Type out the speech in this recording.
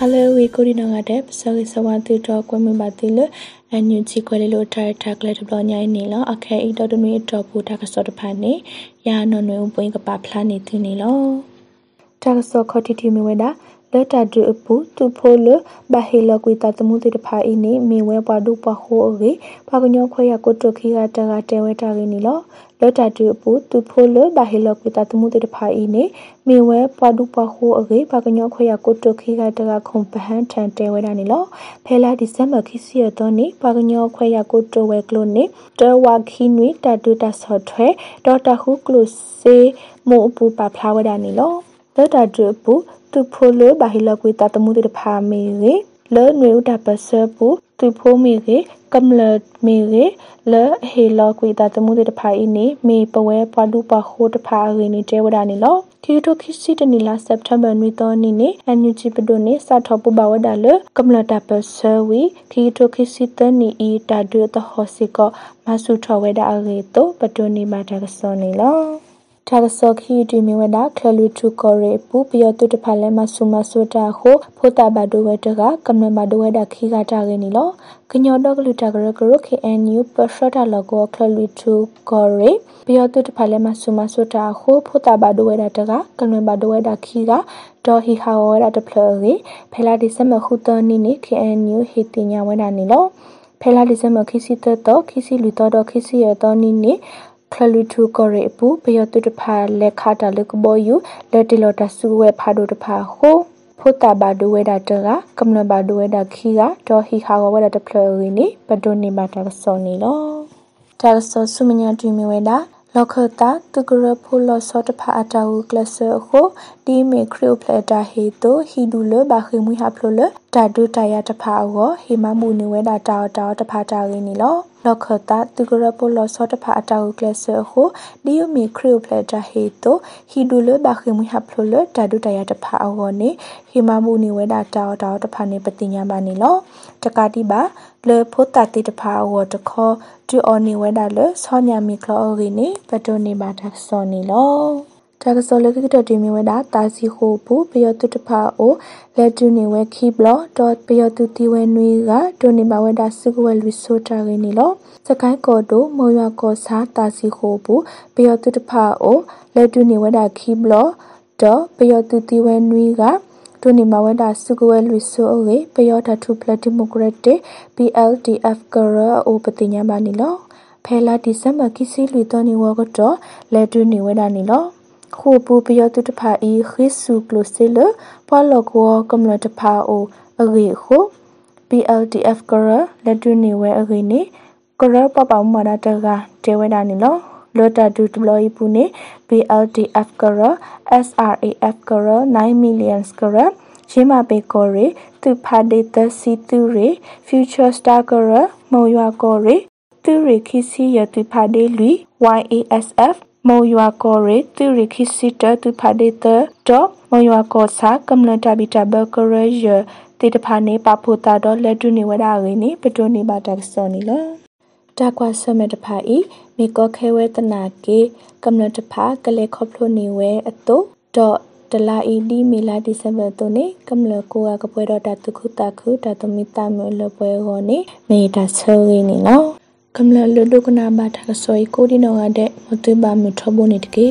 ဟယ်လိုဝီကိုဒီနောငါတဲ့ပစောစဝါတူတော့ကွမပါတိလအန်ယူချီခွဲလေလို့ထိုင်ထက်ကလေးတဘညိုင်းနေလောအခဲအီတော်တမီတော့ပူတာကစောတဖာနေရာနော်နွေပွင့်ကပါဖလာနေသူနေလော တာကစောခေါတီတီမီဝဲတာလက်တာဒူအပူသူဖိုးလဘဟေလကွေတာတမှုတိတဖာအင်းနေမေဝဲပွားဒူပဟိုအေဖာကညောခွဲရကိုတုခိကတကတဲဝဲတာရင်းနီလောလောတာတူပူသူဖိုးလဘဟေလကွေတာတမှုတိတဖာအင်းနေမေဝဲပွားဒူပဟိုအေဖာကညောခွဲရကိုတုခိကတကခုံပဟန်ထန်တဲဝဲတာနီလောဖဲလာဒီဇမ်ဘာခိစီရတော့နေဖာကညောခွဲရကိုတုဝဲကလိုနေတဝါခိနွေတာတူတာဆော့ထွဲဒေါ်တာဟုကလိုစေမို့အပူပါဖလာဝဲတာနီလော လောတာတူပူသူဖိုလဘာဟီလကွေတာတမှုတေဖာမီရေလဲနွေဥတာပစပူသူဖိုမီရေကမ်လမီရေလဲဟေလကွေတာတမှုတေတဖာအင်းနေမေပဝဲပွားလူပါခိုးတဖာရင်းနေတဲဝဒနေလောခီတိုခီစီတနီလာစက်တမ်ဘာနွေတော်နေနေအန်ယူချီပဒိုနေစာထောပဘဝဒါလကမ်လတာပစဝီခီတိုခီစီတနီအီတာဒွတဟောစီကမဆုထောဝဲဒါအရေတိုပဒိုနေမာတာကစောနေလော တာဆောခီတီမီဝဒခလူထုကောရေပူပီယတုတဖလဲမဆုမဆိုတာခုဖိုတာဘဒဝဲတကကမ္နမဒဝဲဒခီကတာရနီလောကညောတော့ကလူတာကရကရခေအန်ယူပရှတာလကောခလူထုကောရေပီယတုတဖလဲမဆုမဆိုတာခုဖိုတာဘဒဝဲဒတကကမ္နမဒဝဲဒခီကဒေါ်ဟီဟာဝဲဒတဖလေဖဲလာဒီစမခုတနီနီခေအန်ယူဟီတင်ညာဝဲဒနီလောဖဲလာဒီစမခိစီတတော့ခိစီလူတော့ခိစီရတော့နီနီ ခလလူထုကရေပူပယတုတဖာလက်ခတာလကဘောယူလက်တီလော်တဆူဝဲဖာဒိုတဖာဟိုဖိုတာဘာဒိုဝဲဒါတကကမ္နဘာဒိုဝဲဒါခီကဒေါ်ဟီခါဝဲဒါတဖလရီနီပဒိုနီမာတာဆောနီလောတာဆောဆုမညာတီမီဝဲဒါလောက်ခတာသူကရဖိုလဆောတဖာအတာဝကလဆာခိုဒီမေခရီယိုပလက်တာဟေတိုဟီဒူလဘာခေမွီဟာဖလိုလတာဒူတယာတဖာအောဟေမမူနေဝဲတာတာတာတဖာတာရင်းနီလောလောက်ခတာသူကရပိုလဆောတဖာအတာဝကလဆာခိုဒီယမေခရီယိုပလက်တာဟေတိုဟီဒူလဘာခေမွီဟာဖလိုလတာဒူတယာတဖာအောနေဟေမမူနေဝဲတာတာတာတဖာနေပတိညာမနီလောတကတိပါလေဖိုတာတိတဖာအောတခောဒူအောနေဝဲတာလေဆောညာမီကလောရီနေပတိုနေပါတာဆောနေလော တာကစောလကကတတီမီဝဲတာတာစီခိုဘူးပယောတုတဖာအိုလက်တူနေဝဲခီဘလော့ဒေါ်ပယောတုတီဝဲနွေကဒိုနေမဝဲတာစုကဝဲလူဆိုတာရင်းနီလောစကိုင်းကော်တိုမောရွာကော်စားတာစီခိုဘူးပယောတုတဖာအိုလက်တူနေဝဲတာခီဘလော့ဒေါ်ပယောတုတီဝဲနွေကဒိုနေမဝဲတာစုကဝဲလူဆိုအေပယောတာထုပလက်ဒီမိုကရက်တစ် PLDF ကရအိုပတိညာမနီလောဖဲလာဒီဇမ်ဘာကိစီလူတော်နေဝကတော့လက်တူနေဝဲတာနီလော ခုပူပယတုတဖာဤခိစုကလိုစေလပလောကောကမ္လတဖာအိုအဂေခု PLTF ကရလက်တူနေဝဲအဂေနေကရပပမနာတကတေဝဒနီလောလောတာဒူဒပလိုယပူနေ PLTF ကရ SRAF ကရ9 million ကရရှင်းမပေကောရီသူဖာဒေတစီသူရီ future star ကရမောရွာကောရီသူရီခိစီယသူဖာဒေလူ YASF မောယွာကောရေသူရိခိစီတသူဖာဒေတတော့မောယွာကောစာကမ္လတာဘီတာဘကရယတေတဖာနေပဖူတာတော့လက်တူနေဝဒါရင်းနေပတိုနေပါတက်စောနီလတကွာဆမတဖာဤမေကောခဲဝဲတနာကေကမ္လတဖာကလေခေါပလိုနေဝဲအတုတော့တလာအီဒီမီလာဒီဇမ်ဘာတိုနေကမ္လကိုကပွဲတော့တတုခုတခုတတမီတမလပွဲကိုနေမေတာဆဲရင်းနေနော် ကမ္လလဒုကနာဘာတာဆွေကိုဒီနောငါတဲ့မသွေးပါမထဘုန်နေတကေ